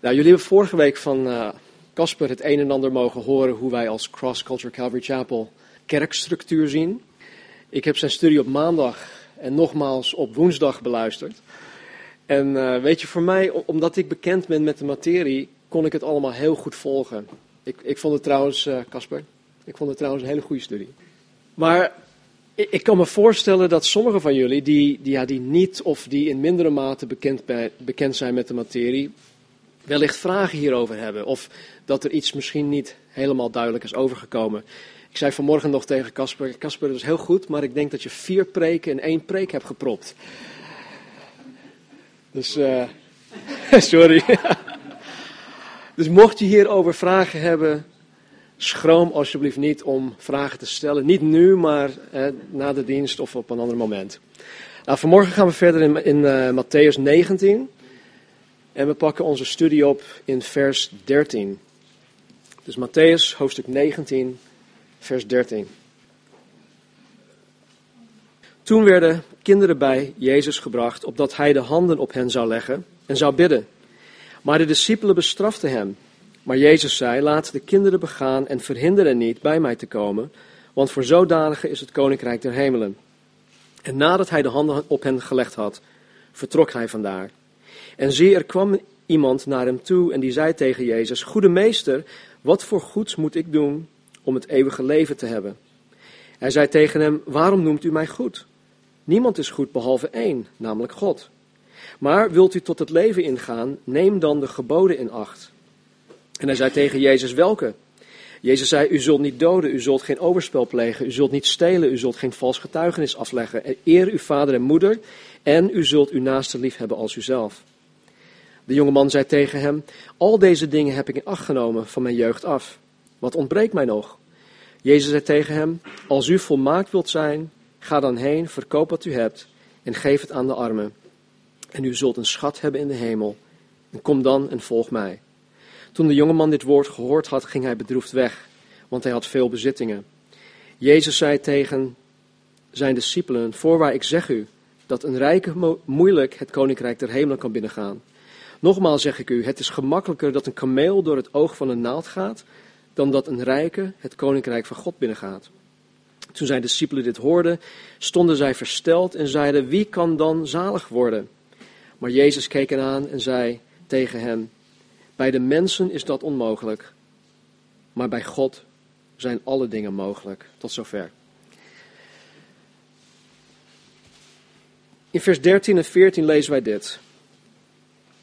Nou, jullie hebben vorige week van Casper het een en ander mogen horen hoe wij als Cross Culture Calvary Chapel kerkstructuur zien. Ik heb zijn studie op maandag en nogmaals op woensdag beluisterd. En uh, weet je, voor mij, omdat ik bekend ben met de materie, kon ik het allemaal heel goed volgen. Ik, ik vond het trouwens, Casper, ik vond het trouwens een hele goede studie. Maar ik, ik, kan me voorstellen dat sommige van jullie, die, die, ja, die niet of die in mindere mate bekend, bekend zijn met de materie, wellicht vragen hierover hebben. Of dat er iets misschien niet helemaal duidelijk is overgekomen. Ik zei vanmorgen nog tegen Casper, Casper, dat is heel goed, maar ik denk dat je vier preken in één preek hebt gepropt. Dus, uh, sorry. dus mocht je hierover vragen hebben, schroom alsjeblieft niet om vragen te stellen. Niet nu, maar eh, na de dienst of op een ander moment. Nou, vanmorgen gaan we verder in, in uh, Matthäus 19. En we pakken onze studie op in vers 13. Dus Matthäus, hoofdstuk 19, vers 13. Toen werden kinderen bij Jezus gebracht, opdat hij de handen op hen zou leggen en zou bidden. Maar de discipelen bestraften hem. Maar Jezus zei: Laat de kinderen begaan en verhinder hen niet bij mij te komen, want voor zodanigen is het koninkrijk der hemelen. En nadat hij de handen op hen gelegd had, vertrok hij vandaar. En zie, er kwam iemand naar hem toe en die zei tegen Jezus: Goede meester, wat voor goeds moet ik doen om het eeuwige leven te hebben? Hij zei tegen hem: Waarom noemt u mij goed? Niemand is goed behalve één, namelijk God. Maar wilt u tot het leven ingaan, neem dan de geboden in acht. En hij zei tegen Jezus: Welke? Jezus zei: U zult niet doden, u zult geen overspel plegen, u zult niet stelen, u zult geen vals getuigenis afleggen. En eer uw vader en moeder, en u zult uw naaste lief hebben als uzelf. De jonge man zei tegen hem: Al deze dingen heb ik in acht genomen van mijn jeugd af. Wat ontbreekt mij nog? Jezus zei tegen hem: Als u volmaakt wilt zijn, ga dan heen, verkoop wat u hebt en geef het aan de armen. En u zult een schat hebben in de hemel. En kom dan en volg mij. Toen de jonge man dit woord gehoord had, ging hij bedroefd weg, want hij had veel bezittingen. Jezus zei tegen zijn discipelen: Voorwaar ik zeg u dat een rijke moeilijk het koninkrijk der hemelen kan binnengaan. Nogmaals zeg ik u, het is gemakkelijker dat een kameel door het oog van een naald gaat, dan dat een rijke het koninkrijk van God binnengaat. Toen zijn discipelen dit hoorden, stonden zij versteld en zeiden, wie kan dan zalig worden? Maar Jezus keek hen aan en zei tegen hen, bij de mensen is dat onmogelijk, maar bij God zijn alle dingen mogelijk. Tot zover. In vers 13 en 14 lezen wij dit.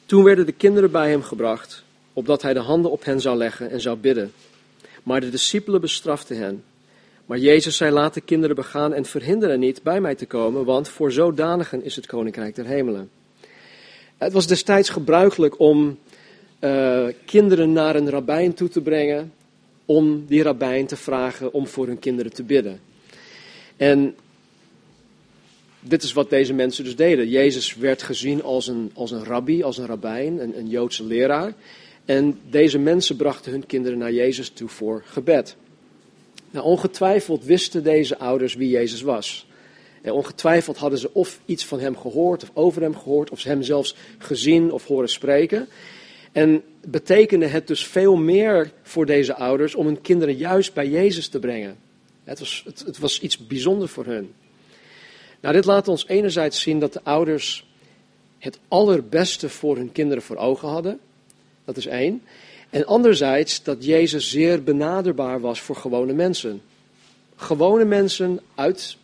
Toen werden de kinderen bij hem gebracht, opdat hij de handen op hen zou leggen en zou bidden. Maar de discipelen bestraften hen. Maar Jezus zei: Laat de kinderen begaan en verhinder hen niet bij mij te komen, want voor zodanigen is het koninkrijk der hemelen. Het was destijds gebruikelijk om uh, kinderen naar een rabbijn toe te brengen, om die rabbijn te vragen om voor hun kinderen te bidden. En dit is wat deze mensen dus deden. Jezus werd gezien als een, als een rabbi, als een rabbijn, een, een Joodse leraar. En deze mensen brachten hun kinderen naar Jezus toe voor gebed. Nou, ongetwijfeld wisten deze ouders wie Jezus was. En ongetwijfeld hadden ze of iets van hem gehoord, of over hem gehoord, of ze hem zelfs gezien of horen spreken. En betekende het dus veel meer voor deze ouders om hun kinderen juist bij Jezus te brengen. Het was, het, het was iets bijzonders voor hun. Nou, dit laat ons enerzijds zien dat de ouders het allerbeste voor hun kinderen voor ogen hadden. Dat is één. En anderzijds dat Jezus zeer benaderbaar was voor gewone mensen. Gewone mensen uit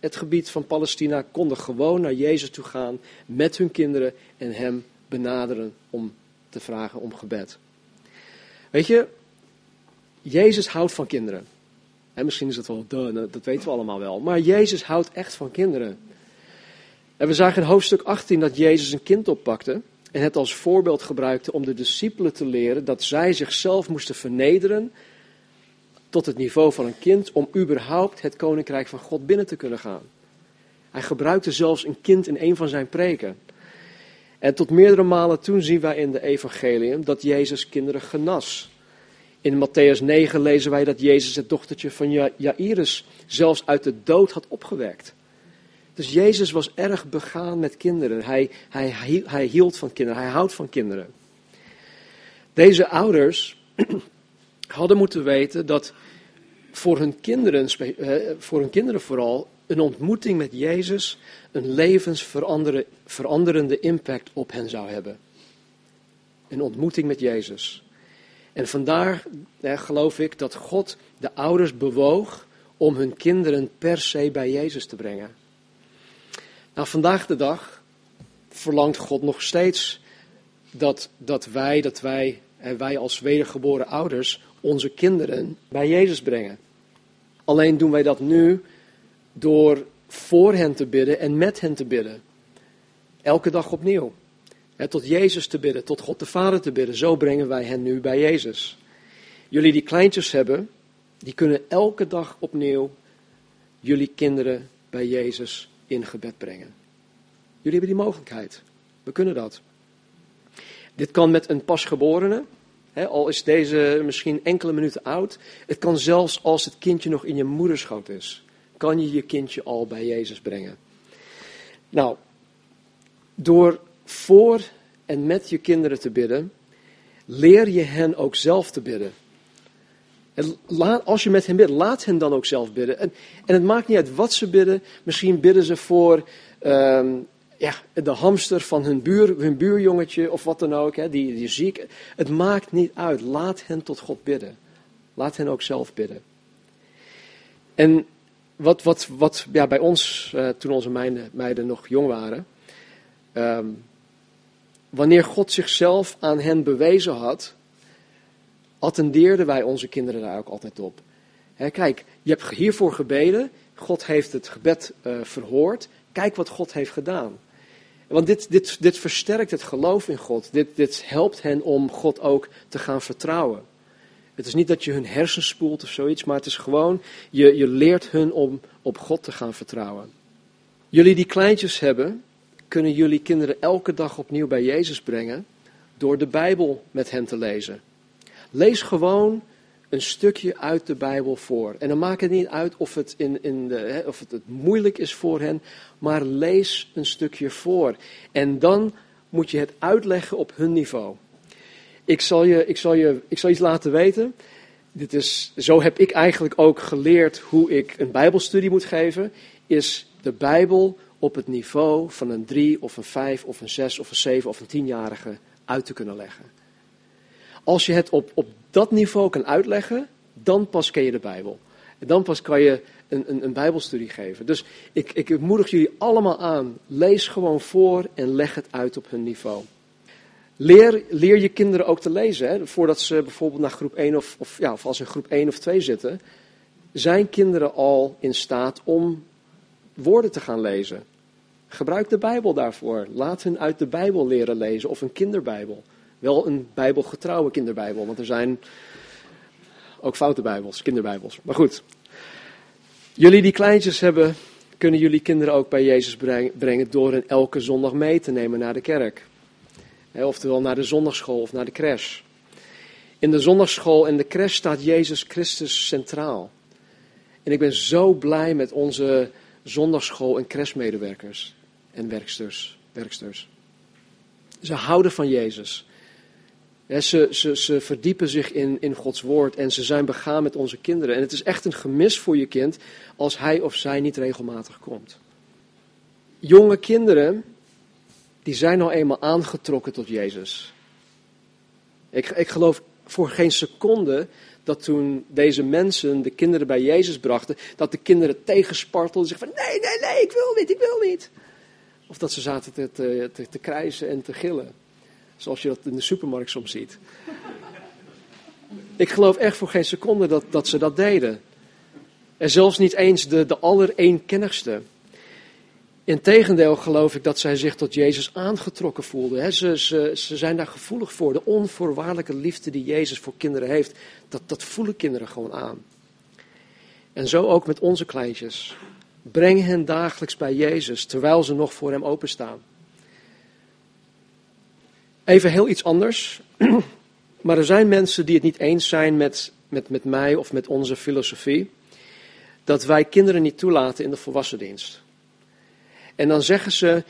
het gebied van Palestina konden gewoon naar Jezus toe gaan met hun kinderen en hem benaderen om te vragen om gebed. Weet je, Jezus houdt van kinderen. En misschien is het wel, duh, nou, dat weten we allemaal wel. Maar Jezus houdt echt van kinderen. En we zagen in hoofdstuk 18 dat Jezus een kind oppakte en het als voorbeeld gebruikte om de discipelen te leren dat zij zichzelf moesten vernederen tot het niveau van een kind om überhaupt het koninkrijk van God binnen te kunnen gaan. Hij gebruikte zelfs een kind in een van zijn preken. En tot meerdere malen toen zien wij in de evangelium dat Jezus kinderen genas. In Matthäus 9 lezen wij dat Jezus het dochtertje van Jairus zelfs uit de dood had opgewekt. Dus Jezus was erg begaan met kinderen. Hij, hij, hij hield van kinderen, hij houdt van kinderen. Deze ouders hadden moeten weten dat voor hun kinderen, eh, voor hun kinderen vooral, een ontmoeting met Jezus een levensveranderende impact op hen zou hebben. Een ontmoeting met Jezus. En vandaar geloof ik dat God de ouders bewoog om hun kinderen per se bij Jezus te brengen. Nou, vandaag de dag verlangt God nog steeds dat, dat wij, dat wij, wij als wedergeboren ouders, onze kinderen bij Jezus brengen. Alleen doen wij dat nu door voor hen te bidden en met hen te bidden. Elke dag opnieuw. Tot Jezus te bidden, tot God de Vader te bidden. Zo brengen wij hen nu bij Jezus. Jullie die kleintjes hebben, die kunnen elke dag opnieuw jullie kinderen bij Jezus in gebed brengen. Jullie hebben die mogelijkheid. We kunnen dat. Dit kan met een pasgeborene, hè, al is deze misschien enkele minuten oud. Het kan zelfs als het kindje nog in je moederschoot is. Kan je je kindje al bij Jezus brengen. Nou, door voor en met je kinderen te bidden, leer je hen ook zelf te bidden. En laat, als je met hen bidt, laat hen dan ook zelf bidden. En, en het maakt niet uit wat ze bidden. Misschien bidden ze voor ehm, ja, de hamster van hun, buur, hun buurjongetje of wat dan ook, hè, die, die ziek. Het maakt niet uit. Laat hen tot God bidden. Laat hen ook zelf bidden. En wat, wat, wat ja, bij ons, uh, toen onze meiden, nog jong waren, um, wanneer God zichzelf aan hen bewezen had, attendeerden wij onze kinderen daar ook altijd op. kijk, je hebt hiervoor gebeden, God heeft het gebed uh, verhoord, kijk wat God heeft gedaan. Want dit, dit, dit versterkt het geloof in God. Dit, dit helpt hen om God ook te gaan vertrouwen. Het is niet dat je hun hersens spoelt of zoiets, maar het is gewoon, je, je leert hun om op God te gaan vertrouwen. Jullie die kleintjes hebben, kunnen jullie kinderen elke dag opnieuw bij Jezus brengen door de Bijbel met hen te lezen. Lees gewoon een stukje uit de Bijbel voor. En dan maakt het niet uit of het, in, in de, of het, moeilijk is voor hen, maar lees een stukje voor. En dan moet je het uitleggen op hun niveau. Ik zal je, ik zal je, ik zal iets laten weten. Dit is, zo heb ik eigenlijk ook geleerd hoe ik een Bijbelstudie moet geven. Is de Bijbel op het niveau van een drie of een vijf of een zes of een zeven of een tienjarige uit te kunnen leggen. Als je het op, op dat niveau kan uitleggen, dan pas ken je de Bijbel. En dan pas kan je een, een, een Bijbelstudie geven. Dus ik, ik moedig jullie allemaal aan. Lees gewoon voor en leg het uit op hun niveau. Leer, leer je kinderen ook te lezen. Hè? Voordat ze bijvoorbeeld naar groep 1 of, of, ja, of als ze in groep 1 of 2 zitten, zijn kinderen al in staat om woorden te gaan lezen. Gebruik de Bijbel daarvoor. Laat hen uit de Bijbel leren lezen of een kinderbijbel. Wel een bijbelgetrouwe kinderbijbel, want er zijn ook foute bijbels, kinderbijbels. Maar goed, jullie die kleintjes hebben, kunnen jullie kinderen ook bij Jezus brengen door hen elke zondag mee te nemen naar de kerk. Oftewel naar de zondagschool of naar de crash. In de zondagschool en de crash staat Jezus Christus centraal. En ik ben zo blij met onze zondagschool en crashmedewerkers en werksters. werksters. Ze houden van Jezus ze, ze, ze verdiepen zich in, in Gods woord en ze zijn begaan met onze kinderen. En het is echt een gemis voor je kind als hij of zij niet regelmatig komt. Jonge kinderen, die zijn nou eenmaal aangetrokken tot Jezus. Ik, ik geloof voor geen seconde dat toen deze mensen de kinderen bij Jezus brachten, dat de kinderen tegenspartelden en zeggen van nee, nee, nee, ik wil niet, ik wil niet. Of dat ze zaten te, te, te, te krijsen en te gillen. Zoals je dat in de supermarkt soms ziet. Ik geloof echt voor geen seconde dat, dat ze dat deden. En zelfs niet eens de, de allereenkennigste. Integendeel geloof ik dat zij zich tot Jezus aangetrokken voelden. ze, ze, ze zijn daar gevoelig voor. De onvoorwaardelijke liefde die Jezus voor kinderen heeft, dat, dat voelen kinderen gewoon aan. En zo ook met onze kleintjes. Breng hen dagelijks bij Jezus, terwijl ze nog voor Hem openstaan. Even heel iets anders. Maar er zijn mensen die het niet eens zijn met, met, met mij of met onze filosofie. Dat wij kinderen niet toelaten in de volwassendienst. En dan zeggen ze,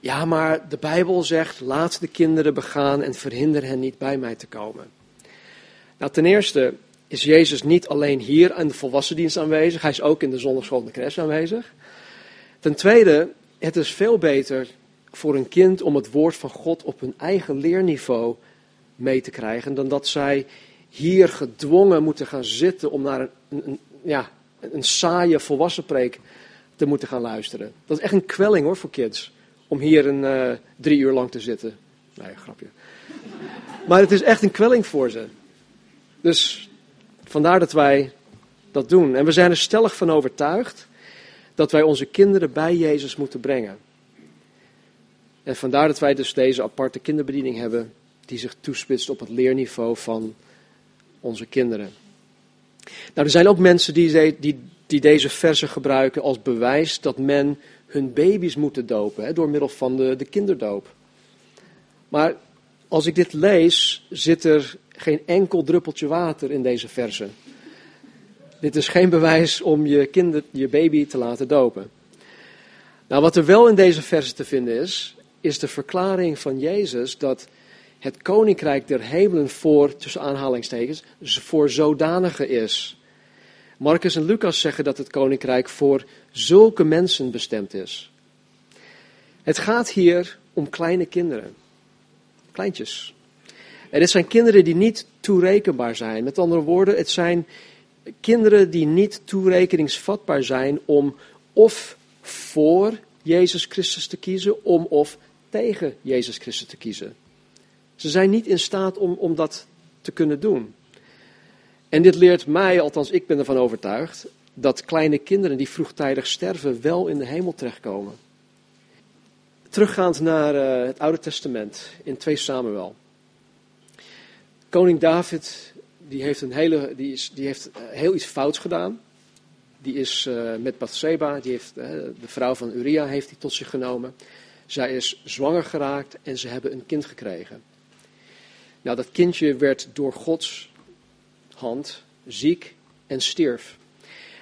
Ja, maar de Bijbel zegt: laat de kinderen begaan en verhinder hen niet bij mij te komen. Nou, ten eerste is Jezus niet alleen hier aan de volwassendienst aanwezig, hij is ook in de zondagschool de crash aanwezig. Ten tweede, het is veel beter voor een kind om het woord van God op hun eigen leerniveau mee te krijgen, dan dat zij hier gedwongen moeten gaan zitten om naar een, een, ja, een saaie volwassen preek te moeten gaan luisteren. Dat is echt een kwelling hoor voor kids, om hier een, uh, drie uur lang te zitten. Nee, grapje. Maar het is echt een kwelling voor ze. Dus vandaar dat wij dat doen. En we zijn er stellig van overtuigd dat wij onze kinderen bij Jezus moeten brengen. En vandaar dat wij dus deze aparte kinderbediening hebben, die zich toespitst op het leerniveau van onze kinderen. Nou, er zijn ook mensen die, die, die deze versen gebruiken als bewijs dat men hun baby's moet dopen, hè, door middel van de, de kinderdoop. Maar als ik dit lees, zit er geen enkel druppeltje water in deze versen. Dit is geen bewijs om je, kinder, je baby te laten dopen. Nou, wat er wel in deze versen te vinden is, is de verklaring van Jezus dat het koninkrijk der hemelen voor, tussen aanhalingstekens, voor zodanige is. Marcus en Lucas zeggen dat het koninkrijk voor zulke mensen bestemd is. Het gaat hier om kleine kinderen. Kleintjes. En dit zijn kinderen die niet toerekenbaar zijn. Met andere woorden, het zijn kinderen die niet toerekeningsvatbaar zijn om of voor Jezus Christus te kiezen, om of tegen Jezus Christus te kiezen. Ze zijn niet in staat om, om dat te kunnen doen. En dit leert mij, althans ik ben ervan overtuigd, dat kleine kinderen die vroegtijdig sterven wel in de hemel terechtkomen. Teruggaand naar uh, het Oude Testament in 2 Samuel. Koning David die heeft, een hele, die is, die heeft eh, heel iets fouts gedaan. Die is uh, met Bathseba, die heeft, de vrouw van Uria, heeft hij tot zich genomen. Zij is zwanger geraakt en ze hebben een kind gekregen. Nou, dat kindje werd door Gods hand ziek en stierf.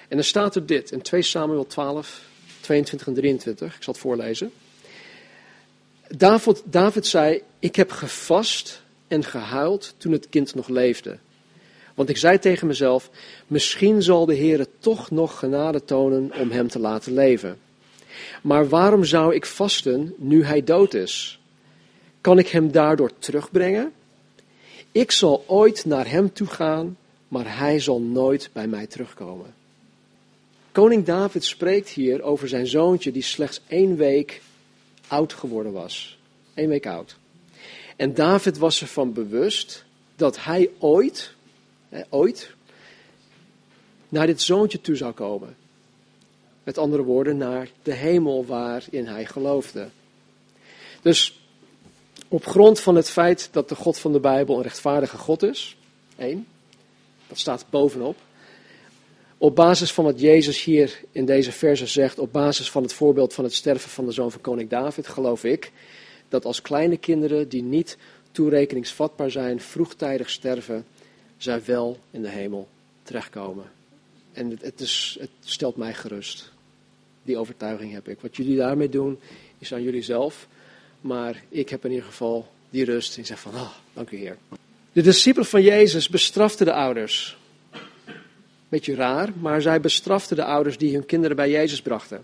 En dan staat er dit in 2 Samuel 12, 22 en 23. Ik zal het voorlezen. David, David zei: Ik heb gevast en gehuild toen het kind nog leefde. Want ik zei tegen mezelf: Misschien zal de Heer toch nog genade tonen om hem te laten leven. Maar waarom zou ik vasten nu hij dood is? Kan ik hem daardoor terugbrengen? Ik zal ooit naar hem toe gaan, maar hij zal nooit bij mij terugkomen. Koning David spreekt hier over zijn zoontje die slechts één week oud geworden was. Eén week oud. En David was ervan bewust dat hij ooit, ooit, naar dit zoontje toe zou komen. Met andere woorden, naar de hemel waarin hij geloofde. Dus op grond van het feit dat de God van de Bijbel een rechtvaardige God is, één, dat staat bovenop. Op basis van wat Jezus hier in deze verse zegt, op basis van het voorbeeld van het sterven van de zoon van koning David, geloof ik dat als kleine kinderen die niet toerekeningsvatbaar zijn, vroegtijdig sterven, zij wel in de hemel terechtkomen. En het, het, is, het stelt mij gerust. Die overtuiging heb ik. Wat jullie daarmee doen, is aan jullie zelf. Maar ik heb in ieder geval die rust. En zeg van, ah, dank u Heer. De discipelen van Jezus bestraften de ouders. Beetje raar, maar zij bestraften de ouders die hun kinderen bij Jezus brachten.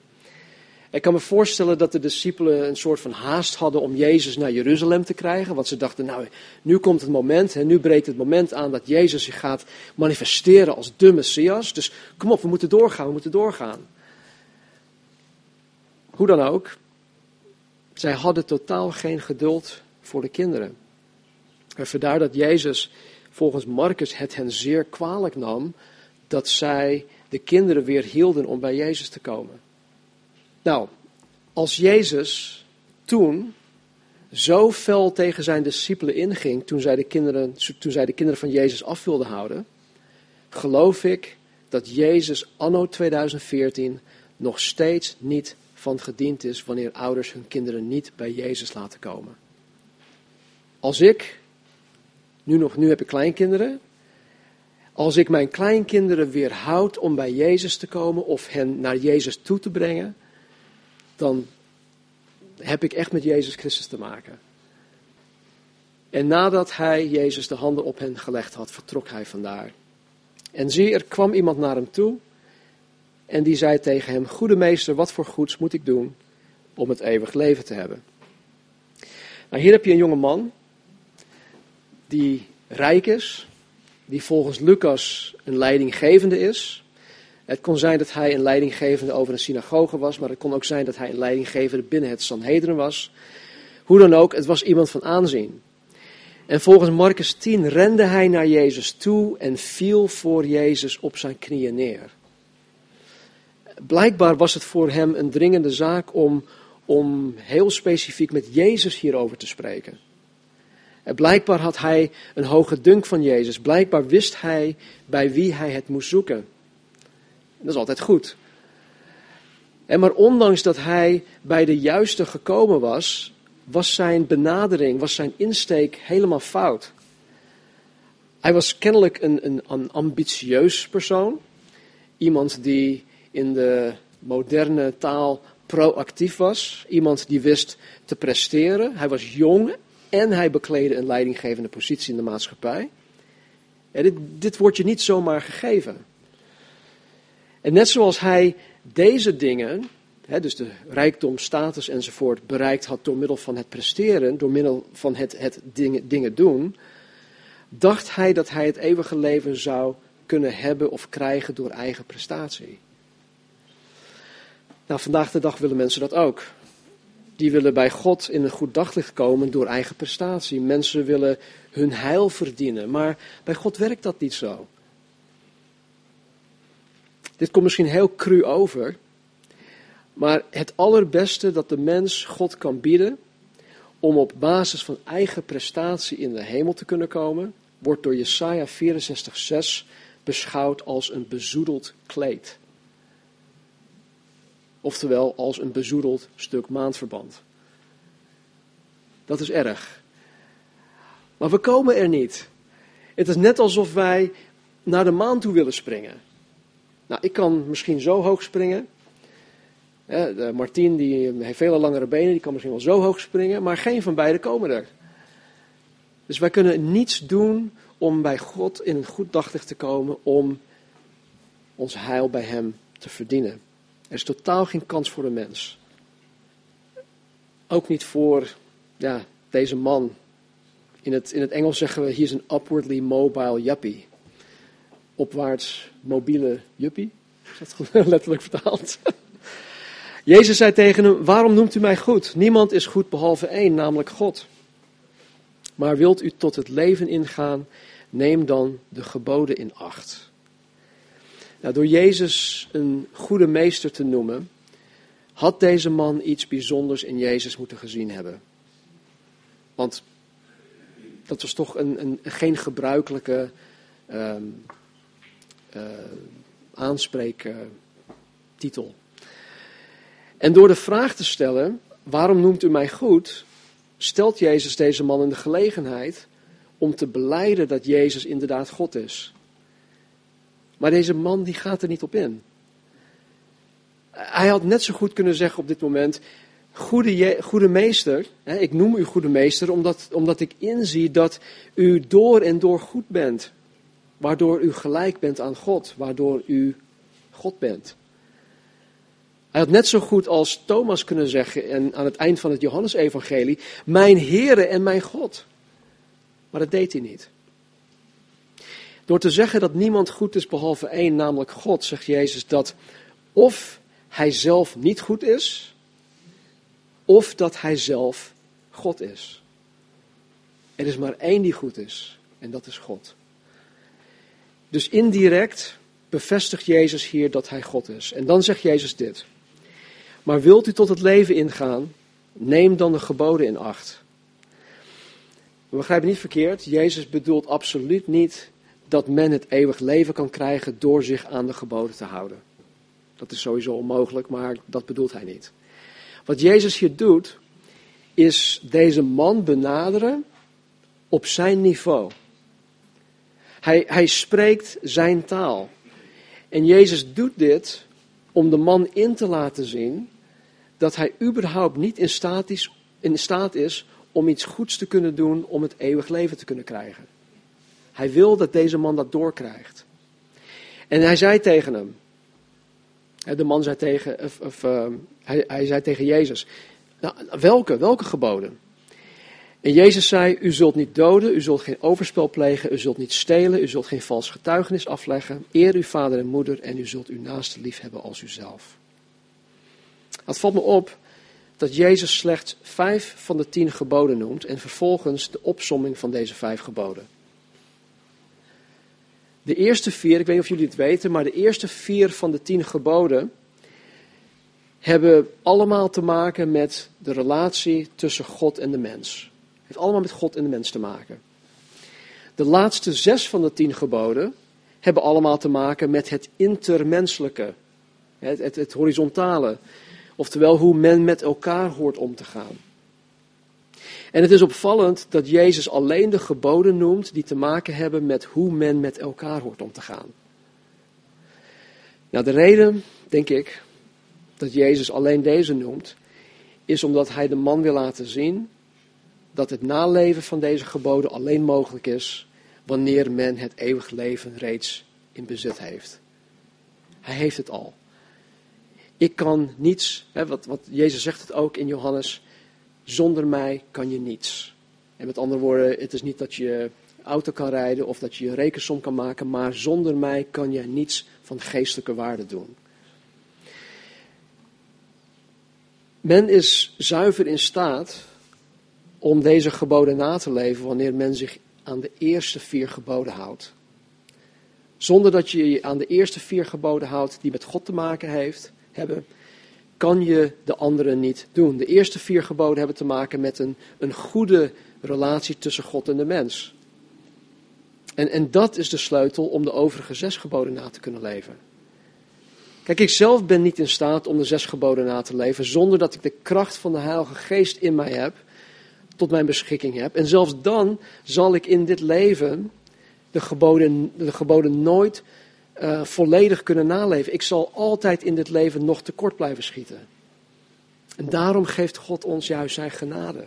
Ik kan me voorstellen dat de discipelen een soort van haast hadden om Jezus naar Jeruzalem te krijgen. Want ze dachten, nou, nu komt het moment, en nu breekt het moment aan dat Jezus zich gaat manifesteren als de Messias. Dus kom op, we moeten doorgaan, we moeten doorgaan. Hoe dan ook, zij hadden totaal geen geduld voor de kinderen. En vandaar dat Jezus volgens Marcus het hen zeer kwalijk nam dat zij de kinderen weer hielden om bij Jezus te komen. Nou, als Jezus toen zo fel tegen zijn discipelen inging toen zij de kinderen, toen zij de kinderen van Jezus af wilden houden, geloof ik dat Jezus anno 2014 nog steeds niet van gediend is wanneer ouders hun kinderen niet bij Jezus laten komen. Als ik, nu, nog, nu heb ik kleinkinderen, als ik mijn kleinkinderen weerhoud om bij Jezus te komen of hen naar Jezus toe te brengen, dan heb ik echt met Jezus Christus te maken. En nadat hij Jezus de handen op hen gelegd had, vertrok hij vandaar. En zie, er kwam iemand naar hem toe en die zei tegen hem, Goede meester, wat voor goeds moet ik doen om het eeuwig leven te hebben? Nou, hier heb je een jonge man die rijk is, die volgens Lucas een leidinggevende is. Het kon zijn dat hij een leidinggevende over een synagoge was, maar het kon ook zijn dat hij een leidinggevende binnen het Sanhedrin was. Hoe dan ook, het was iemand van aanzien. En volgens Marcus 10 rende hij naar Jezus toe en viel voor Jezus op zijn knieën neer. Blijkbaar was het voor hem een dringende zaak om, om heel specifiek met Jezus hierover te spreken. Blijkbaar had hij een hoge dunk van Jezus. Blijkbaar wist hij bij wie hij het moest zoeken. Dat is altijd goed. En maar ondanks dat hij bij de juiste gekomen was, was zijn benadering, was zijn insteek helemaal fout. Hij was kennelijk een, een, een ambitieus persoon. Iemand die in de moderne taal proactief was. Iemand die wist te presteren. Hij was jong en hij bekleedde een leidinggevende positie in de maatschappij. Dit, dit wordt je niet zomaar gegeven. En net zoals hij deze dingen, hè, dus de rijkdom, status enzovoort, bereikt had door middel van het presteren, door middel van het, het dingen, dingen doen, dacht hij dat hij het eeuwige leven zou kunnen hebben of krijgen door eigen prestatie. Nou, vandaag de dag willen mensen dat ook. Die willen bij God in een goed daglicht komen door eigen prestatie. Mensen willen hun heil verdienen, maar bij God werkt dat niet zo. Dit komt misschien heel cru over, maar het allerbeste dat de mens God kan bieden om op basis van eigen prestatie in de hemel te kunnen komen, wordt door Jesaja 64:6 beschouwd als een bezoedeld kleed. Oftewel als een bezoedeld stuk maandverband. Dat is erg. Maar we komen er niet. Het is net alsof wij naar de maan toe willen springen. Nou, ik kan misschien zo hoog springen. Martien die heeft vele langere benen, die kan misschien wel zo hoog springen, maar geen van beiden komen er. Dus wij kunnen niets doen om bij God in een goed daglicht te komen, om ons heil bij Hem te verdienen. Er is totaal geen kans voor de mens. Ook niet voor ja, deze man. In het, in het Engels zeggen we, he is an upwardly mobile yuppie opwaarts mobiele juppie. Is dat letterlijk vertaald? Jezus zei tegen hem, waarom noemt u mij goed? Niemand is goed behalve één, namelijk God. Maar wilt u tot het leven ingaan, neem dan de geboden in acht. Nou, door Jezus een goede meester te noemen, had deze man iets bijzonders in Jezus moeten gezien hebben. Want dat was toch een, een geen gebruikelijke um, uh, aanspreektitel. En door de vraag te stellen, waarom noemt u mij goed, stelt Jezus deze man in de gelegenheid om te beleiden dat Jezus inderdaad God is. Maar deze man die gaat er niet op in. Hij had net zo goed kunnen zeggen op dit moment, goede, goede meester, hè, ik noem u goede meester omdat, omdat ik inzie dat u door en door goed bent. Waardoor u gelijk bent aan God, waardoor u God bent. Hij had net zo goed als Thomas kunnen zeggen en aan het eind van het Johannesevangelie, mijn Heere en mijn God. Maar dat deed hij niet. Door te zeggen dat niemand goed is behalve één, namelijk God, zegt Jezus dat of hij zelf niet goed is, of dat hij zelf God is. Er is maar één die goed is, en dat is God. Dus indirect bevestigt Jezus hier dat hij God is. En dan zegt Jezus dit. Maar wilt u tot het leven ingaan, neem dan de geboden in acht. We begrijpen niet verkeerd, Jezus bedoelt absoluut niet dat men het eeuwig leven kan krijgen door zich aan de geboden te houden. Dat is sowieso onmogelijk, maar dat bedoelt hij niet. Wat Jezus hier doet, is deze man benaderen op zijn niveau. Hij, hij spreekt zijn taal. En Jezus doet dit om de man in te laten zien dat hij überhaupt niet in staat, is, in staat is om iets goeds te kunnen doen om het eeuwig leven te kunnen krijgen. Hij wil dat deze man dat doorkrijgt. En hij zei tegen hem, de man zei tegen, of, of uh, hij, hij zei tegen Jezus, nou, welke, welke geboden? En Jezus zei, u zult niet doden, u zult geen overspel plegen, u zult niet stelen, u zult geen vals getuigenis afleggen, eer uw vader en moeder en u zult uw naaste lief hebben als uzelf. Het valt me op dat Jezus slechts vijf van de tien geboden noemt en vervolgens de opsomming van deze vijf geboden. De eerste vier, ik weet niet of jullie het weten, maar de eerste vier van de tien geboden hebben allemaal te maken met de relatie tussen God en de mens. Het heeft allemaal met God en de mens te maken. De laatste zes van de tien geboden hebben allemaal te maken met het intermenselijke, het, het, het horizontale, oftewel hoe men met elkaar hoort om te gaan. En het is opvallend dat Jezus alleen de geboden noemt die te maken hebben met hoe men met elkaar hoort om te gaan. Nou, de reden, denk ik, dat Jezus alleen deze noemt, is omdat hij de man wil laten zien dat het naleven van deze geboden alleen mogelijk is wanneer men het eeuwig leven reeds in bezit heeft. Hij heeft het al. Ik kan niets, hè, wat, wat Jezus zegt het ook in Johannes, zonder mij kan je niets. En met andere woorden, het is niet dat je auto kan rijden of dat je een rekensom kan maken, maar zonder mij kan je niets van geestelijke waarde doen. Men is zuiver in staat om deze geboden na te leven wanneer men zich aan de eerste vier geboden houdt. Zonder dat je je aan de eerste vier geboden houdt die met God te maken heeft, hebben, kan je de andere niet doen. De eerste vier geboden hebben te maken met een, een goede relatie tussen God en de mens. En, en dat is de sleutel om de overige zes geboden na te kunnen leven. Kijk, ik zelf ben niet in staat om de zes geboden na te leven zonder dat ik de kracht van de Heilige Geest in mij heb, tot mijn beschikking heb. En zelfs dan zal ik in dit leven de geboden, de geboden nooit uh, volledig kunnen naleven. Ik zal altijd in dit leven nog tekort blijven schieten. En daarom geeft God ons juist zijn genade.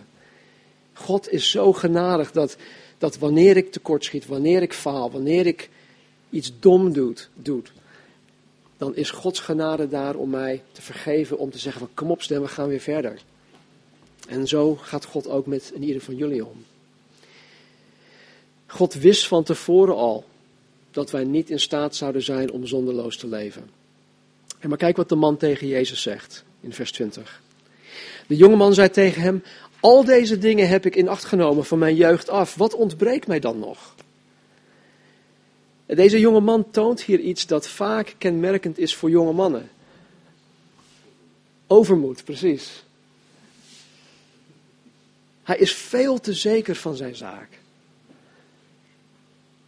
God is zo genadig dat, dat wanneer ik tekort schiet, wanneer ik faal, wanneer ik iets dom doet, doet, dan is Gods genade daar om mij te vergeven, om te zeggen van kom op stem, we gaan weer verder. En zo gaat God ook met in ieder van jullie om. God wist van tevoren al dat wij niet in staat zouden zijn om zonderloos te leven. En maar kijk wat de man tegen Jezus zegt in vers 20. De jongeman zei tegen hem: Al deze dingen heb ik in acht genomen van mijn jeugd af. Wat ontbreekt mij dan nog? Deze jonge man toont hier iets dat vaak kenmerkend is voor jonge mannen. Overmoed, precies. Hij is veel te zeker van zijn zaak.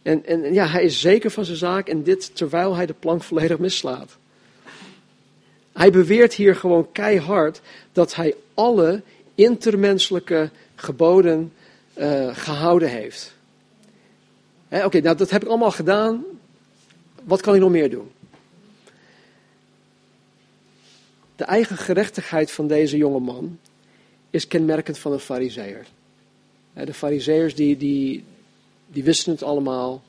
En, en ja, hij is zeker van zijn zaak en dit terwijl hij de plank volledig mislaat. Hij beweert hier gewoon keihard dat hij alle intermenselijke geboden uh, gehouden heeft. Oké, nou dat heb ik allemaal gedaan. Wat kan ik nog meer doen? De eigen gerechtigheid van deze jonge man is kenmerkend van een fariseer. De fariseërs die, die, die wisten het allemaal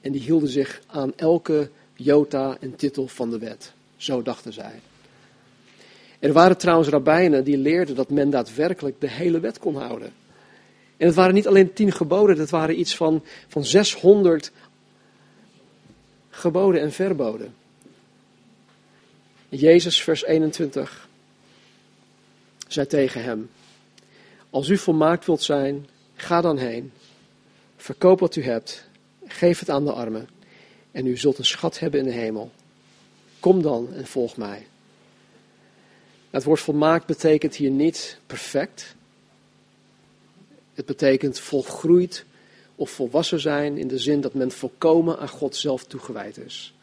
en die hielden zich aan elke jota en titel van de wet. Zo dachten zij. Er waren trouwens rabbijnen die leerden dat men daadwerkelijk de hele wet kon houden. En het waren niet alleen tien geboden, het waren iets van, van 600 geboden en verboden. Jezus, vers 21, zei tegen hem: Als u volmaakt wilt zijn, ga dan heen Verkoop wat u hebt, geef het aan de armen en u zult een schat hebben in de hemel. Kom dan en volg mij. Het woord volmaakt betekent hier niet perfect. Het betekent volgroeid of volwassen zijn in de zin dat men volkomen aan God zelf toegewijd is.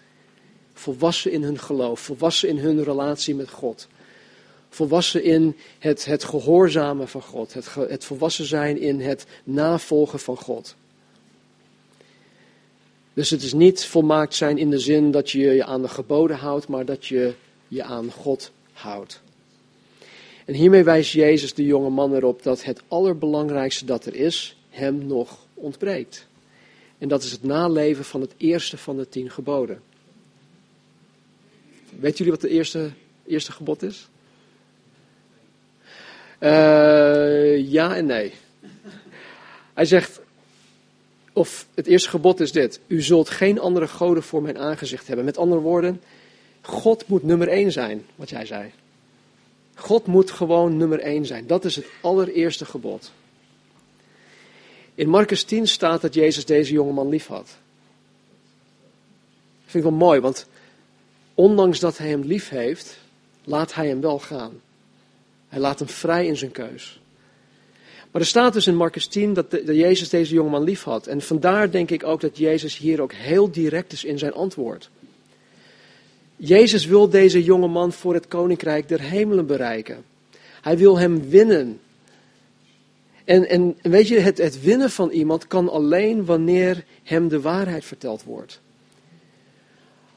Volwassen in hun geloof, volwassen in hun relatie met God. Volwassen in het, het gehoorzamen van God, het, het volwassen zijn in het navolgen van God. Dus het is niet volmaakt zijn in de zin dat je je aan de geboden houdt, maar dat je je aan God houdt. En hiermee wijst Jezus de jonge man erop dat het allerbelangrijkste dat er is, hem nog ontbreekt. En dat is het naleven van het eerste van de tien geboden. Weet jullie wat het eerste, eerste gebod is? Uh, ja en nee. Hij zegt, of het eerste gebod is dit: U zult geen andere goden voor mijn aangezicht hebben. Met andere woorden, God moet nummer één zijn, wat jij zei. God moet gewoon nummer één zijn. Dat is het allereerste gebod. In Marcus 10 staat dat Jezus deze jongeman lief had. Dat vind ik wel mooi, want ondanks dat hij hem lief heeft, laat hij hem wel gaan. Hij laat hem vrij in zijn keus. Maar er staat dus in Marcus 10 dat, de, dat Jezus deze jongeman lief had. En vandaar denk ik ook dat Jezus hier ook heel direct is in zijn antwoord. Jezus wil deze jongeman voor het koninkrijk der hemelen bereiken. Hij wil hem winnen. En, en weet je, het, het winnen van iemand kan alleen wanneer hem de waarheid verteld wordt.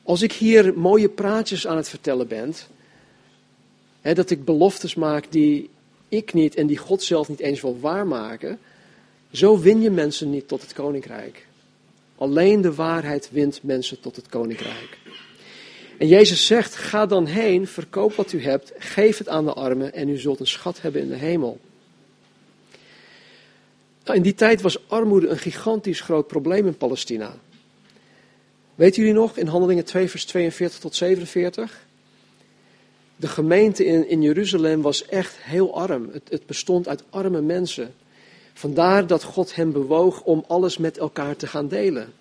Als ik hier mooie praatjes aan het vertellen ben, hè, dat ik beloftes maak die ik niet en die God zelf niet eens wil waarmaken, zo win je mensen niet tot het koninkrijk. Alleen de waarheid wint mensen tot het koninkrijk. En Jezus zegt: Ga dan heen, verkoop wat u hebt, geef het aan de armen en u zult een schat hebben in de hemel. Nou, in die tijd was armoede een gigantisch groot probleem in Palestina. Weet jullie nog, in Handelingen 2, vers 42 tot 47? De gemeente in, in Jeruzalem was echt heel arm. Het, het bestond uit arme mensen. Vandaar dat God hem bewoog om alles met elkaar te gaan delen.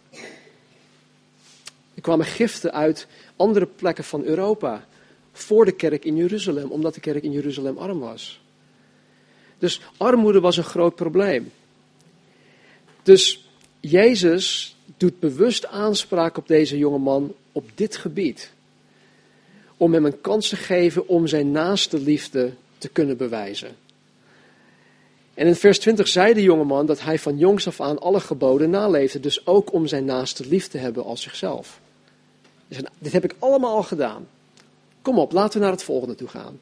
Er kwamen giften uit andere plekken van Europa voor de kerk in Jeruzalem, omdat de kerk in Jeruzalem arm was. Dus armoede was een groot probleem. Dus Jezus doet bewust aanspraak op deze jonge man op dit gebied. Om hem een kans te geven om zijn naaste liefde te kunnen bewijzen. En in vers 20 zei de jongeman dat hij van jongs af aan alle geboden naleefde, dus ook om zijn naaste lief te hebben als zichzelf. Dus dit heb ik allemaal al gedaan. Kom op, laten we naar het volgende toe gaan.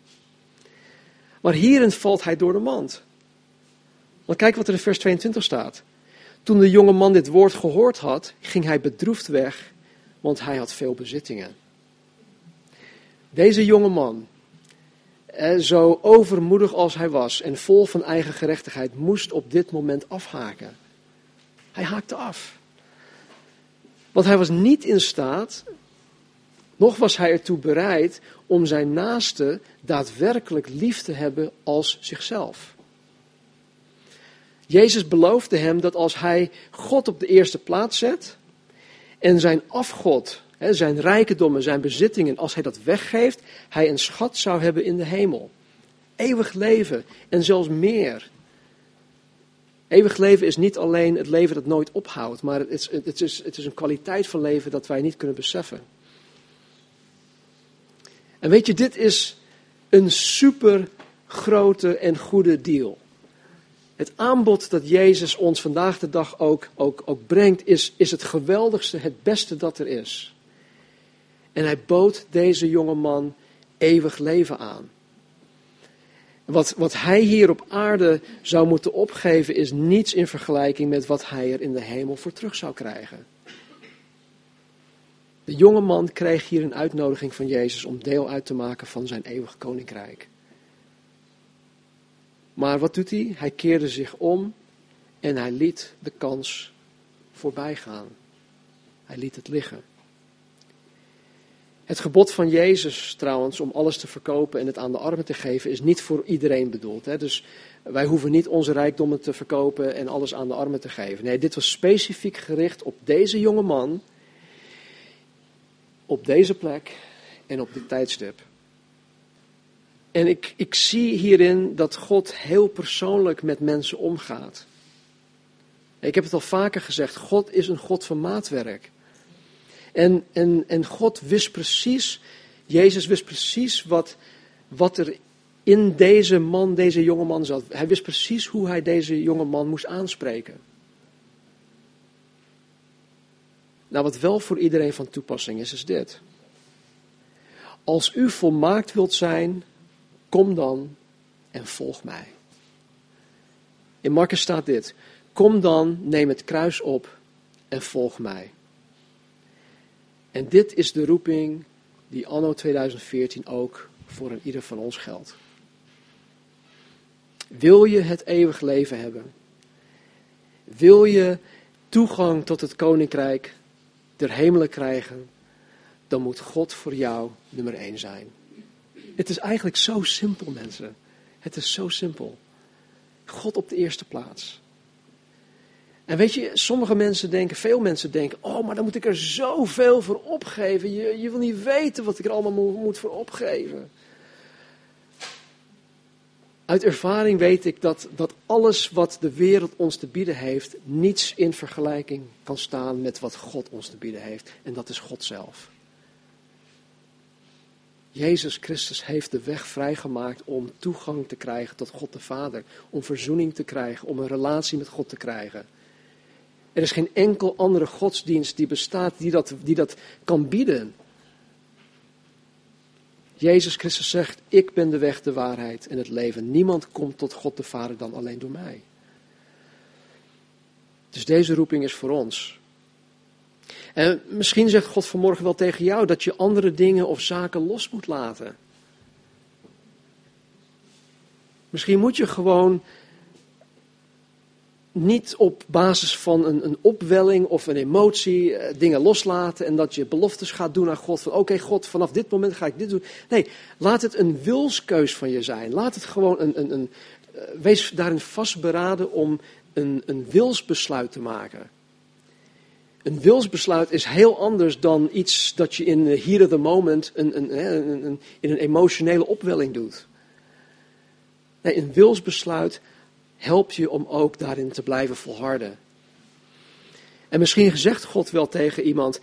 Maar hierin valt hij door de mand. Want kijk wat er in vers 22 staat. Toen de jonge man dit woord gehoord had, ging hij bedroefd weg, want hij had veel bezittingen. Deze jonge man, eh, zo overmoedig als hij was en vol van eigen gerechtigheid, moest op dit moment afhaken. Hij haakte af. Want hij was niet in staat, nog was hij ertoe bereid om zijn naaste daadwerkelijk lief te hebben als zichzelf. Jezus beloofde hem dat als hij God op de eerste plaats zet en zijn afgod, zijn rijkdommen, zijn bezittingen, als hij dat weggeeft, hij een schat zou hebben in de hemel. Eeuwig leven en zelfs meer. Eeuwig leven is niet alleen het leven dat nooit ophoudt, maar het is, het is, het is een kwaliteit van leven dat wij niet kunnen beseffen. En weet je, dit is een super grote en goede deal. Het aanbod dat Jezus ons vandaag de dag ook, ook, ook brengt, is, is het geweldigste, het beste dat er is. En hij bood deze jonge man eeuwig leven aan. Wat, wat hij hier op aarde zou moeten opgeven, is niets in vergelijking met wat hij er in de hemel voor terug zou krijgen. De jonge man kreeg hier een uitnodiging van Jezus om deel uit te maken van zijn eeuwig koninkrijk. Maar wat doet hij? Hij keerde zich om en hij liet de kans voorbij gaan. Hij liet het liggen. Het gebod van Jezus trouwens om alles te verkopen en het aan de armen te geven is niet voor iedereen bedoeld. Hè? Dus wij hoeven niet onze rijkdommen te verkopen en alles aan de armen te geven. Nee, dit was specifiek gericht op deze jonge man, op deze plek en op dit tijdstip. En ik, ik zie hierin dat God heel persoonlijk met mensen omgaat. Ik heb het al vaker gezegd, God is een God van maatwerk. En, en, en God wist precies, Jezus wist precies wat, wat er in deze man, deze jonge man zat. Hij wist precies hoe hij deze jonge man moest aanspreken. Nou, wat wel voor iedereen van toepassing is, is dit. Als u volmaakt wilt zijn, kom dan en volg mij. In Marcus staat dit: Kom dan, neem het kruis op en volg mij. En dit is de roeping die anno 2014 ook voor een ieder van ons geldt. Wil je het eeuwig leven hebben? Wil je toegang tot het koninkrijk der hemelen krijgen? Dan moet God voor jou nummer één zijn. Het is eigenlijk zo simpel, mensen. Het is zo simpel. God op de eerste plaats. En weet je, sommige mensen denken, veel mensen denken, oh, maar dan moet ik er zoveel voor opgeven. Je, je wil niet weten wat ik er allemaal moet, voor opgeven. Uit ervaring weet ik dat, dat alles wat de wereld ons te bieden heeft, niets in vergelijking kan staan met wat God ons te bieden heeft. En dat is God zelf. Jezus Christus heeft de weg vrijgemaakt om toegang te krijgen tot God de Vader. Om verzoening te krijgen, om een relatie met God te krijgen. Er is geen enkel andere godsdienst die bestaat die dat, die dat kan bieden. Jezus Christus zegt, ik ben de weg, de waarheid en het leven. Niemand komt tot God de Vader dan alleen door mij. Dus deze roeping is voor ons. En misschien zegt God vanmorgen wel tegen jou dat je andere dingen of zaken los moet laten. Misschien moet je gewoon niet op basis van een, een opwelling of een emotie eh, dingen loslaten en dat je beloftes gaat doen aan God. Van oké God, vanaf dit moment ga ik dit doen. Nee, laat het een wilskeus van je zijn. Laat het gewoon een, een, een uh, wees daarin vastberaden om een, een wilsbesluit te maken. Een wilsbesluit is heel anders dan iets dat je in here the moment een, een, in een emotionele opwelling doet. Nee, een wilsbesluit helpt je om ook daarin te blijven volharden. En misschien zegt God wel tegen iemand: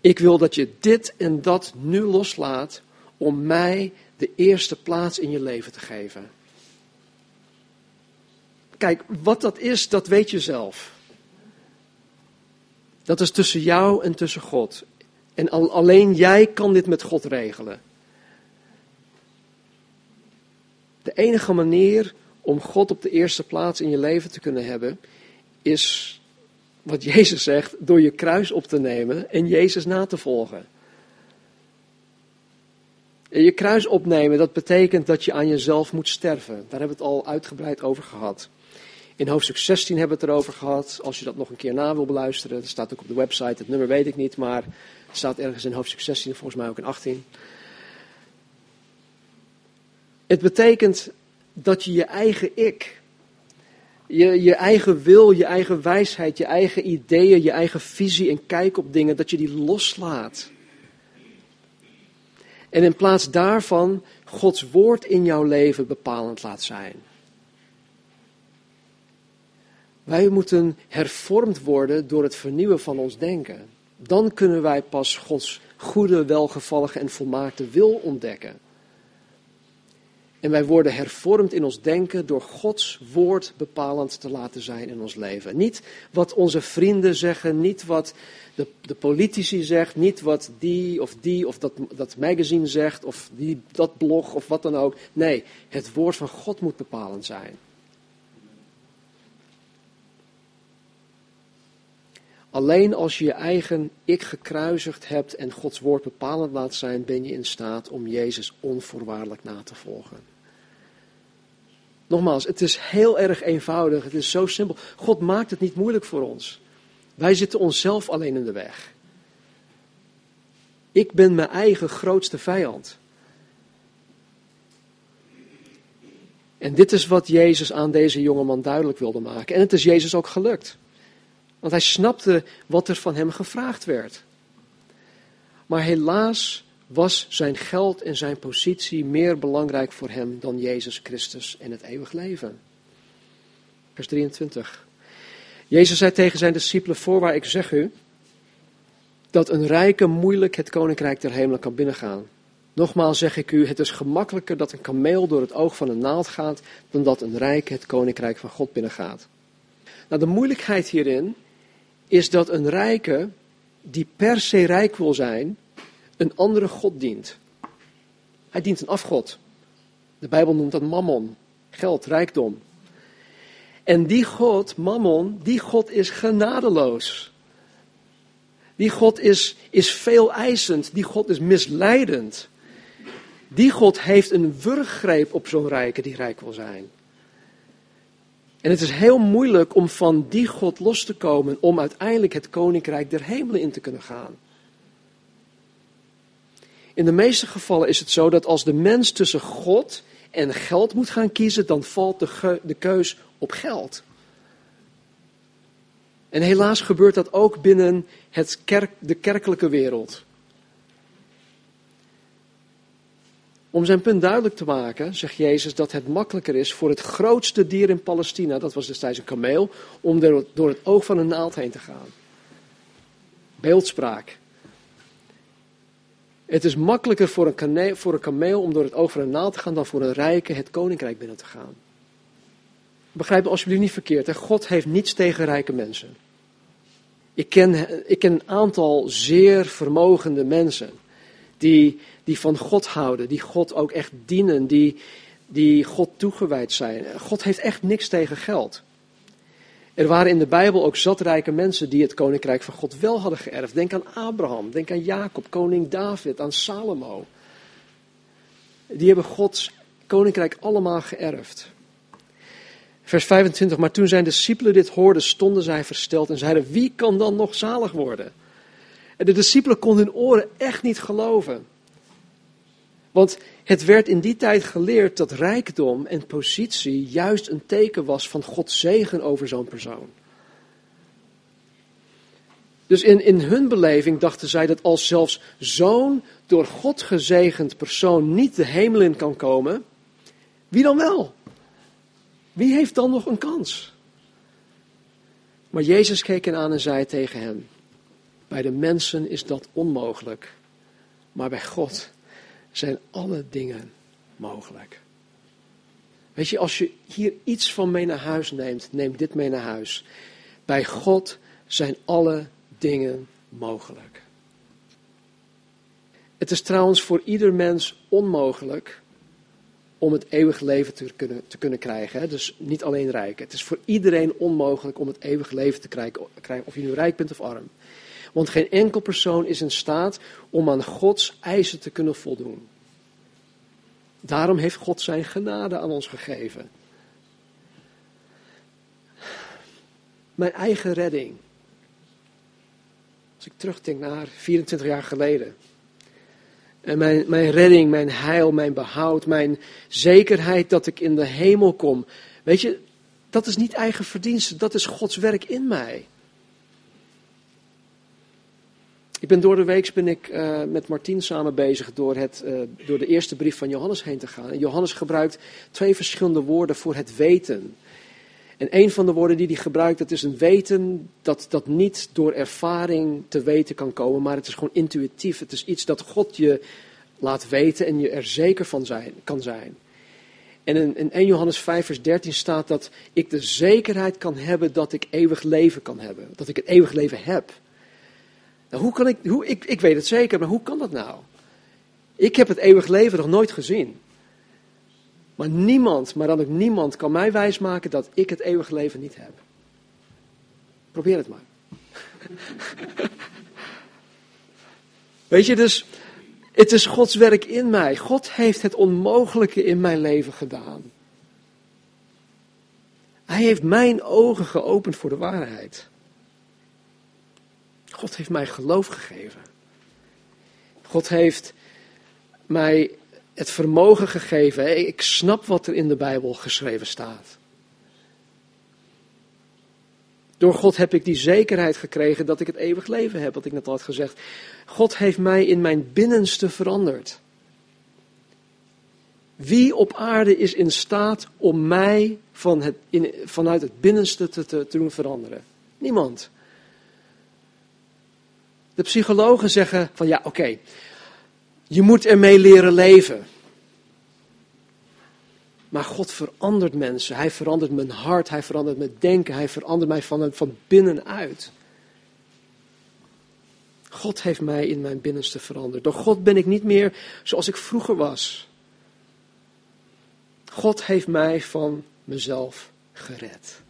Ik wil dat je dit en dat nu loslaat om mij de eerste plaats in je leven te geven. Kijk, wat dat is, dat weet je zelf. Dat is tussen jou en tussen God. En alleen jij kan dit met God regelen. De enige manier om God op de eerste plaats in je leven te kunnen hebben, is wat Jezus zegt, door je kruis op te nemen en Jezus na te volgen. En je kruis opnemen, dat betekent dat je aan jezelf moet sterven. Daar hebben we het al uitgebreid over gehad. In hoofdstuk 16 hebben we het erover gehad. Als je dat nog een keer na wil beluisteren, dat staat ook op de website. Het nummer weet ik niet, maar het staat ergens in hoofdstuk 16, volgens mij ook in 18. Het betekent dat je je eigen ik, je, je eigen wil, je eigen wijsheid, je eigen ideeën, je eigen visie en kijk op dingen, dat je die loslaat. En in plaats daarvan Gods woord in jouw leven bepalend laat zijn. Wij moeten hervormd worden door het vernieuwen van ons denken. Dan kunnen wij pas Gods goede, welgevallige en volmaakte wil ontdekken. En wij worden hervormd in ons denken door Gods woord bepalend te laten zijn in ons leven. Niet wat onze vrienden zeggen, niet wat de, de politici zegt, niet wat die of die of dat, dat magazine zegt, of die, dat blog of wat dan ook. Nee, het woord van God moet bepalend zijn. Alleen als je je eigen ik gekruisigd hebt en Gods woord bepalend laat zijn, ben je in staat om Jezus onvoorwaardelijk na te volgen. Nogmaals, het is heel erg eenvoudig, het is zo simpel. God maakt het niet moeilijk voor ons. Wij zitten onszelf alleen in de weg. Ik ben mijn eigen grootste vijand. En dit is wat Jezus aan deze jongeman duidelijk wilde maken. En het is Jezus ook gelukt. Want hij snapte wat er van hem gevraagd werd. Maar helaas was zijn geld en zijn positie meer belangrijk voor hem dan Jezus Christus en het eeuwig leven. Vers 23. Jezus zei tegen zijn discipelen: Voorwaar, ik zeg u dat een rijke moeilijk het koninkrijk der hemelen kan binnengaan. Nogmaals zeg ik u: het is gemakkelijker dat een kameel door het oog van een naald gaat, dan dat een rijk het koninkrijk van God binnengaat. Nou, de moeilijkheid hierin is dat een rijke, die per se rijk wil zijn, een andere God dient. Hij dient een afgod. De Bijbel noemt dat mammon. Geld, rijkdom. En die God, Mammon, die God is genadeloos. Die God is, is veel eisend. Die God is misleidend. Die God heeft een wurggreep op zo'n rijke die rijk wil zijn. En het is heel moeilijk om van die God los te komen om uiteindelijk het koninkrijk der hemelen in te kunnen gaan. In de meeste gevallen is het zo dat als de mens tussen God en geld moet gaan kiezen, dan valt de, de keus op geld. En helaas gebeurt dat ook binnen het kerk, de kerkelijke wereld. Om zijn punt duidelijk te maken, zegt Jezus dat het makkelijker is voor het grootste dier in Palestina, dat was destijds een kameel, om door het oog van een naald heen te gaan. Beeldspraak. Het is makkelijker voor een, voor een kameel om door het oog van een naald te gaan dan voor een rijke het koninkrijk binnen te gaan. Begrijp me alsjeblieft niet verkeerd. God heeft niets tegen rijke mensen. Ik ken, ik ken een aantal zeer vermogende mensen die, die van God houden, die God ook echt dienen, die, die God toegewijd zijn. God heeft echt niks tegen geld. Er waren in de Bijbel ook zatrijke mensen die het koninkrijk van God wel hadden geërfd. Denk aan Abraham, denk aan Jacob, koning David, aan Salomo. Die hebben Gods koninkrijk allemaal geërfd. Vers 25, maar toen zijn discipelen dit hoorden, stonden zij versteld en zeiden, wie kan dan nog zalig worden? En de discipelen konden hun oren echt niet geloven. Want het werd in die tijd geleerd dat rijkdom en positie juist een teken was van Gods zegen over zo'n persoon. Dus in, in hun beleving dachten zij dat als zelfs zo'n door God gezegend persoon niet de hemel in kan komen, wie dan wel? Wie heeft dan nog een kans? Maar Jezus keek hen aan en zei tegen hem: Bij de mensen is dat onmogelijk, maar bij God zijn alle dingen mogelijk. Weet je, als je hier iets van mee naar huis neemt, neem dit mee naar huis. Bij God zijn alle dingen mogelijk. Het is trouwens voor ieder mens onmogelijk om het eeuwige leven te kunnen, te kunnen krijgen. Dus niet alleen rijk. Het is voor iedereen onmogelijk om het eeuwige leven te krijgen, of je nu rijk bent of arm. Want geen enkel persoon is in staat om aan Gods eisen te kunnen voldoen. Daarom heeft God zijn genade aan ons gegeven. Mijn eigen redding. Als ik terugdenk naar 24 jaar geleden. En mijn, mijn redding, mijn heil, mijn behoud, mijn zekerheid dat ik in de hemel kom. Weet je, dat is niet eigen verdienste, dat is Gods werk in mij. Ik ben door de week ben ik, uh, met Martien samen bezig door, het, uh, door de eerste brief van Johannes heen te gaan. Johannes gebruikt twee verschillende woorden voor het weten. En een van de woorden die hij gebruikt, dat is een weten dat, dat niet door ervaring te weten kan komen, maar het is gewoon intuïtief. Het is iets dat God je laat weten en je er zeker van zijn, kan zijn. En in, in 1 Johannes 5, vers 13 staat dat ik de zekerheid kan hebben dat ik eeuwig leven kan hebben. Dat ik het eeuwig leven heb. Nou, hoe kan ik, hoe, ik, ik weet het zeker, maar hoe kan dat nou? Ik heb het eeuwig leven nog nooit gezien. Maar niemand, maar dan ook niemand, kan mij wijsmaken dat ik het eeuwige leven niet heb. Probeer het maar. Weet je, dus het is Gods werk in mij. God heeft het onmogelijke in mijn leven gedaan. Hij heeft mijn ogen geopend voor de waarheid. God heeft mij geloof gegeven. God heeft mij het vermogen gegeven. Ik snap wat er in de Bijbel geschreven staat. Door God heb ik die zekerheid gekregen dat ik het eeuwig leven heb, wat ik net al had gezegd. God heeft mij in mijn binnenste veranderd. Wie op aarde is in staat om mij van het, in, vanuit het binnenste te, te, te doen veranderen? Niemand. De psychologen zeggen van ja, oké, je moet ermee leren leven. Maar God verandert mensen. Hij verandert mijn hart, hij verandert mijn denken, hij verandert mij van, van binnenuit. God heeft mij in mijn binnenste veranderd. Door God ben ik niet meer zoals ik vroeger was. God heeft mij van mezelf gered.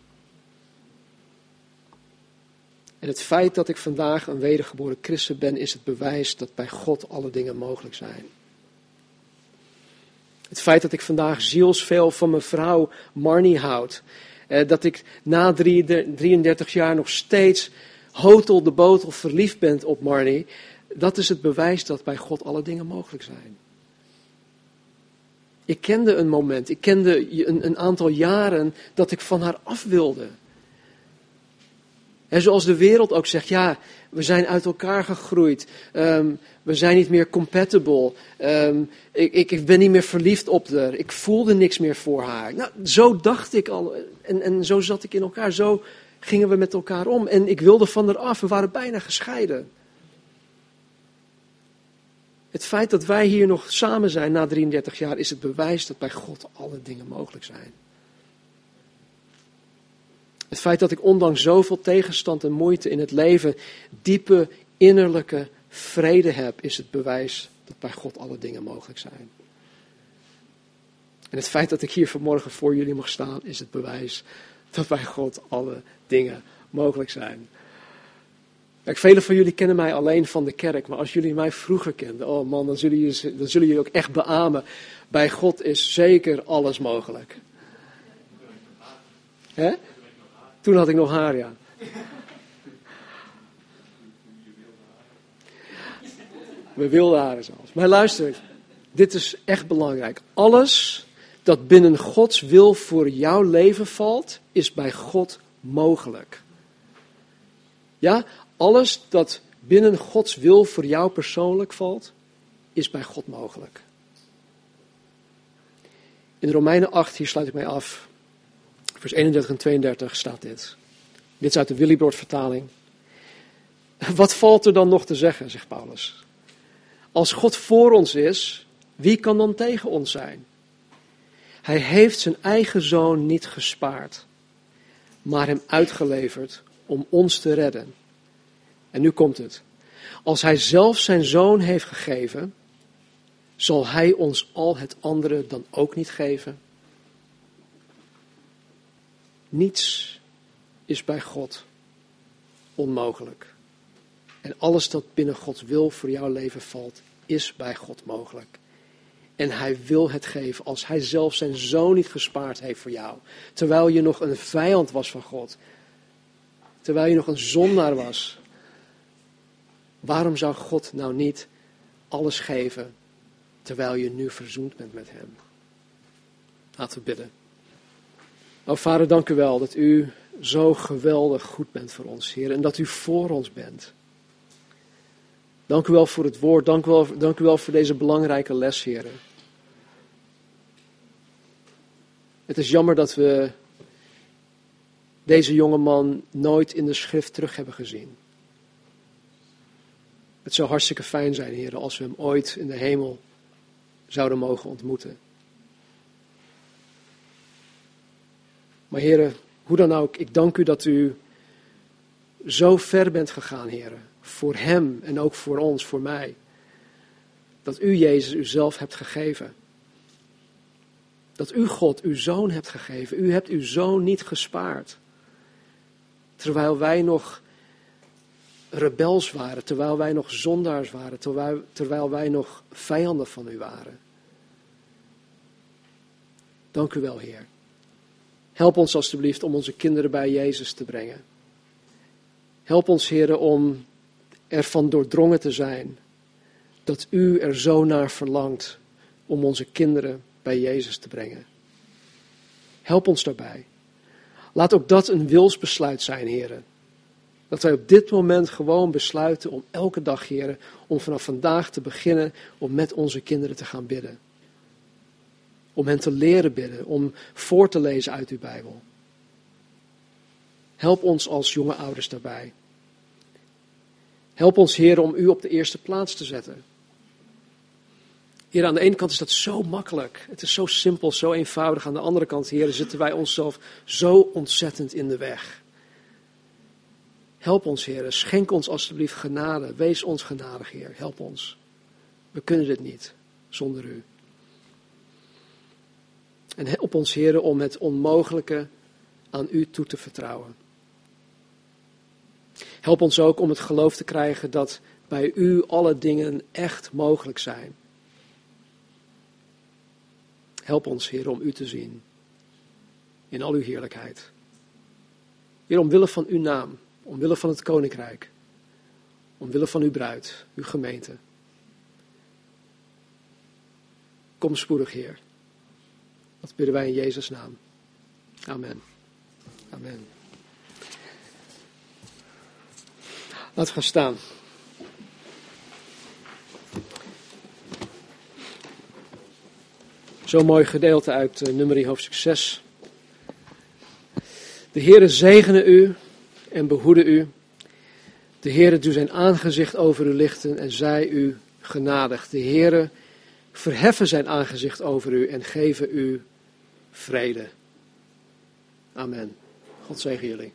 En het feit dat ik vandaag een wedergeboren christen ben, is het bewijs dat bij God alle dingen mogelijk zijn. Het feit dat ik vandaag zielsveel van mijn vrouw Marnie houd. Eh, dat ik na 33 jaar nog steeds hotel de botel verliefd ben op Marnie. Dat is het bewijs dat bij God alle dingen mogelijk zijn. Ik kende een moment, ik kende een, een aantal jaren dat ik van haar af wilde. En zoals de wereld ook zegt, ja, we zijn uit elkaar gegroeid. Ehm, we zijn niet meer compatible. Ehm, ik, ik, ben niet meer verliefd op haar. Ik voelde niks meer voor haar. Nou, zo dacht ik al. En, en zo zat ik in elkaar. Zo gingen we met elkaar om. En ik wilde van haar af. We waren bijna gescheiden. Het feit dat wij hier nog samen zijn na 33 jaar is het bewijs dat bij God alle dingen mogelijk zijn. Het feit dat ik ondanks zoveel tegenstand en moeite in het leven diepe innerlijke vrede heb, is het bewijs dat bij God alle dingen mogelijk zijn. En het feit dat ik hier vanmorgen voor jullie mag staan, is het bewijs dat bij God alle dingen mogelijk zijn. Kijk, velen van jullie kennen mij alleen van de kerk, maar als jullie mij vroeger kenden, oh man, dan zullen jullie, dan zullen jullie ook echt beamen. Bij God is zeker alles mogelijk. Hè? Toen had ik nog haar, ja. We wilden haren zelfs. Maar luister, dit is echt belangrijk. Alles dat binnen Gods wil voor jouw leven valt, is bij God mogelijk. Ja, alles dat binnen Gods wil voor jou persoonlijk valt, is bij God mogelijk. In Romeinen 8, hier sluit ik mij af, vers 31 en 32 staat dit. Dit is uit de Willibrord vertaling. Wat valt er dan nog te zeggen, zegt Paulus. Als God voor ons is, wie kan dan tegen ons zijn? Hij heeft zijn eigen zoon niet gespaard, maar hem uitgeleverd om ons te redden. En nu komt het. Als hij zelf zijn zoon heeft gegeven, zal hij ons al het andere dan ook niet geven? Niets is bij God onmogelijk. En alles dat binnen Gods wil voor jouw leven valt, is bij God mogelijk. En hij wil het geven als hij zelf zijn zoon niet gespaard heeft voor jou. Terwijl je nog een vijand was van God. Terwijl je nog een zondaar was. Waarom zou God nou niet alles geven terwijl je nu verzoend bent met hem? Laten we bidden. Oh vader, dank u wel dat u zo geweldig goed bent voor ons, Heer. En dat u voor ons bent. Dank u wel voor het woord. Dank u wel, dank u wel voor deze belangrijke les, Heer. Het is jammer dat we deze jonge man nooit in de schrift terug hebben gezien. Het zou hartstikke fijn zijn, Heer, als we hem ooit in de hemel zouden mogen ontmoeten. Maar heren, hoe dan ook, ik dank u dat u zo ver bent gegaan, heren. Voor hem en ook voor ons, voor mij. Dat u, Jezus, uzelf hebt gegeven. Dat u, God, uw zoon hebt gegeven. U hebt uw zoon niet gespaard. Terwijl wij nog rebels waren, terwijl wij nog zondaars waren, terwijl, terwijl wij nog vijanden van u waren. Dank u wel, Heer. Help ons alstublieft om onze kinderen bij Jezus te brengen. Help ons, Heer, om ervan doordrongen te zijn dat U er zo naar verlangt om onze kinderen bij Jezus te brengen. Help ons daarbij. Laat ook dat een wilsbesluit zijn, Heer. Dat wij op dit moment gewoon besluiten om elke dag, Heer, om vanaf vandaag te beginnen om met onze kinderen te gaan bidden. Om hen te leren bidden, om voor te lezen uit uw Bijbel. Help ons als jonge ouders daarbij. Help ons, Heer, om u op de eerste plaats te zetten. Heer, aan de ene kant is dat zo makkelijk. Het is zo simpel, zo eenvoudig. Aan de andere kant, Heer, zitten wij onszelf zo ontzettend in de weg. Help ons, Heer. Schenk ons alstublieft genade. Wees ons genadig, Heer. Help ons. We kunnen dit niet zonder u. En op ons, heren, om het onmogelijke aan u toe te vertrouwen. Help ons ook om het geloof te krijgen dat bij u alle dingen echt mogelijk zijn. Help ons, Heer, om u te zien in al uw heerlijkheid. Heer, omwille van uw naam, omwille van het koninkrijk, omwille van uw bruid, uw gemeente. Kom spoedig, Heer. Dat bidden wij in Jezus' naam. Amen. Amen. We gaan staan. Zo'n mooi gedeelte uit uh, nummerie hoofdstuk 6. De Heere zegene u en behoede u. De Heere doet zijn aangezicht over u lichten en zij u genadig. De Heere verheffen zijn aangezicht over u en geven u vrede. Amen. God zegen jullie.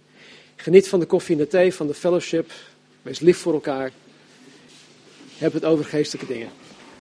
Geniet van de koffie en de thee, van de fellowship. Wees lief voor elkaar. Heb het over geestelijke dingen.